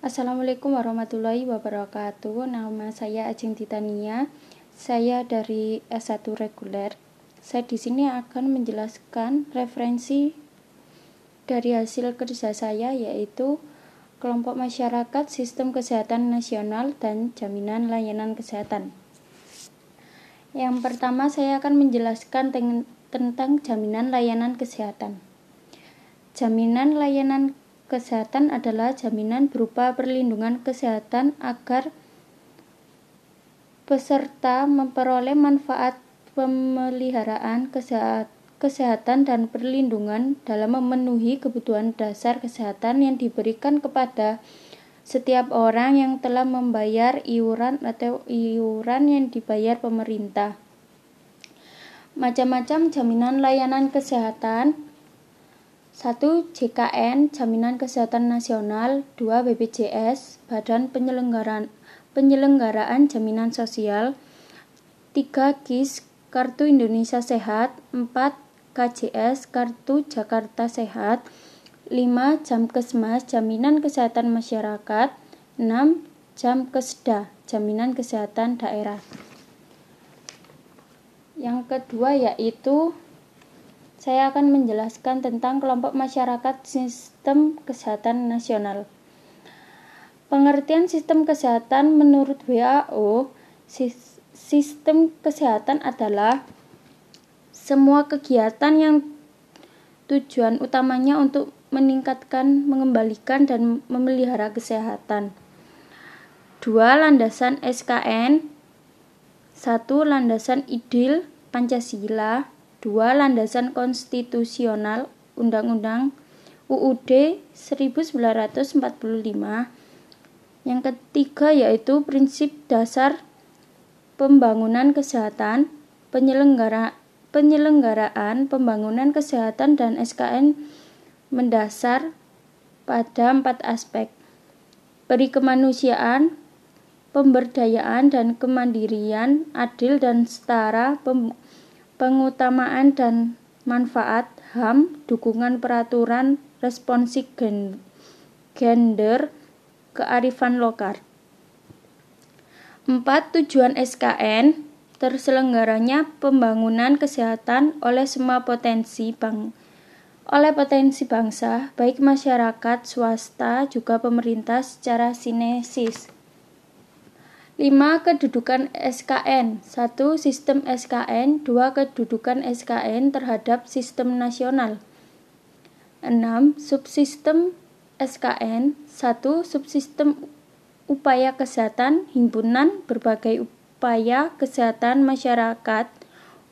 Assalamualaikum warahmatullahi wabarakatuh. Nama saya Ajeng Titania. Saya dari S1 reguler. Saya di sini akan menjelaskan referensi dari hasil kerja saya yaitu kelompok masyarakat sistem kesehatan nasional dan jaminan layanan kesehatan. Yang pertama saya akan menjelaskan tentang jaminan layanan kesehatan. Jaminan layanan kesehatan adalah jaminan berupa perlindungan kesehatan agar peserta memperoleh manfaat pemeliharaan kesehatan dan perlindungan dalam memenuhi kebutuhan dasar kesehatan yang diberikan kepada setiap orang yang telah membayar iuran atau iuran yang dibayar pemerintah. Macam-macam jaminan layanan kesehatan 1. JKN Jaminan Kesehatan Nasional 2. BPJS Badan Penyelenggaraan Penyelenggaraan Jaminan Sosial 3. KIS Kartu Indonesia Sehat 4. KJS Kartu Jakarta Sehat 5. Jamkesmas Jaminan Kesehatan Masyarakat 6. Jamkesda Jaminan Kesehatan Daerah Yang kedua yaitu saya akan menjelaskan tentang kelompok masyarakat sistem kesehatan nasional. Pengertian sistem kesehatan menurut WHO, sistem kesehatan adalah semua kegiatan yang tujuan utamanya untuk meningkatkan, mengembalikan, dan memelihara kesehatan. Dua landasan SKN, satu landasan idil Pancasila, 2. Landasan konstitusional Undang-Undang UUD 1945. Yang ketiga yaitu prinsip dasar pembangunan kesehatan, penyelenggara, penyelenggaraan pembangunan kesehatan dan SKN mendasar pada empat aspek. Peri kemanusiaan, pemberdayaan dan kemandirian, adil dan setara, pem pengutamaan dan manfaat HAM, dukungan peraturan responsif gender, kearifan lokal. 4. Tujuan SKN terselenggaranya pembangunan kesehatan oleh semua potensi bang oleh potensi bangsa, baik masyarakat, swasta, juga pemerintah secara sinesis. 5. Kedudukan SKN 1. Sistem SKN 2. Kedudukan SKN terhadap sistem nasional 6. Subsistem SKN 1. Subsistem upaya kesehatan himpunan berbagai upaya kesehatan masyarakat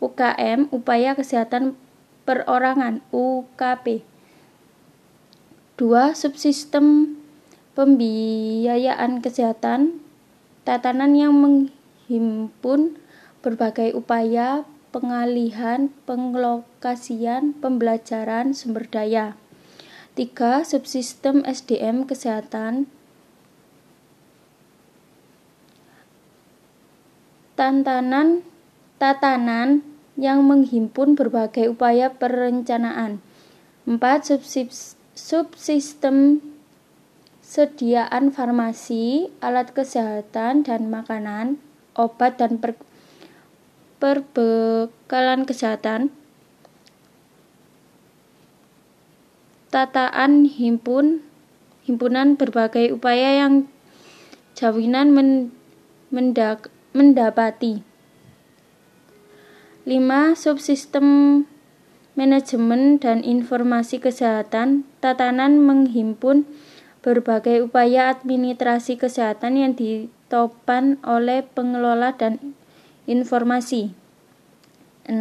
UKM upaya kesehatan perorangan UKP 2. Subsistem pembiayaan kesehatan tatanan yang menghimpun berbagai upaya pengalihan, penglokasian, pembelajaran sumber daya. 3. Subsistem SDM kesehatan tantanan tatanan yang menghimpun berbagai upaya perencanaan. 4. Subsistem sediaan farmasi, alat kesehatan dan makanan, obat dan per perbekalan kesehatan, tataan himpun himpunan berbagai upaya yang jawinan men, mendak, mendapati. 5. Subsistem manajemen dan informasi kesehatan, tatanan menghimpun berbagai upaya administrasi kesehatan yang ditopan oleh pengelola dan informasi. 6.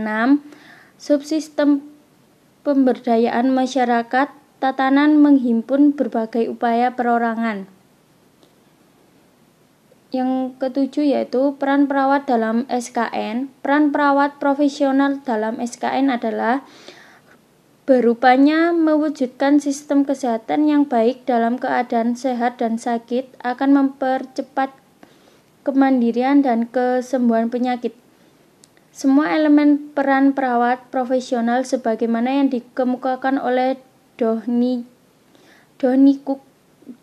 Subsistem pemberdayaan masyarakat tatanan menghimpun berbagai upaya perorangan. Yang ketujuh yaitu peran perawat dalam SKN. Peran perawat profesional dalam SKN adalah Berupanya mewujudkan sistem kesehatan yang baik dalam keadaan sehat dan sakit akan mempercepat kemandirian dan kesembuhan penyakit. Semua elemen peran perawat profesional sebagaimana yang dikemukakan oleh Dohni Dohni Cook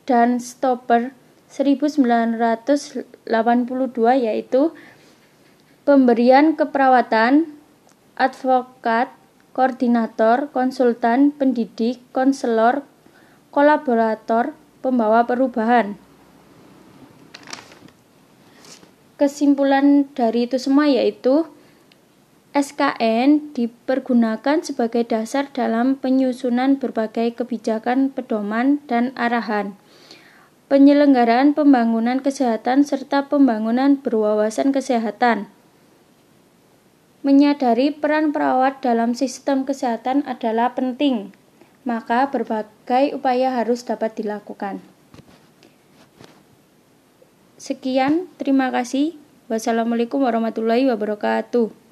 dan Stopper 1982 yaitu pemberian keperawatan, advokat, koordinator, konsultan, pendidik, konselor, kolaborator, pembawa perubahan. Kesimpulan dari itu semua yaitu SKN dipergunakan sebagai dasar dalam penyusunan berbagai kebijakan pedoman dan arahan, penyelenggaraan pembangunan kesehatan serta pembangunan berwawasan kesehatan. Menyadari peran perawat dalam sistem kesehatan adalah penting, maka berbagai upaya harus dapat dilakukan. Sekian, terima kasih. Wassalamualaikum warahmatullahi wabarakatuh.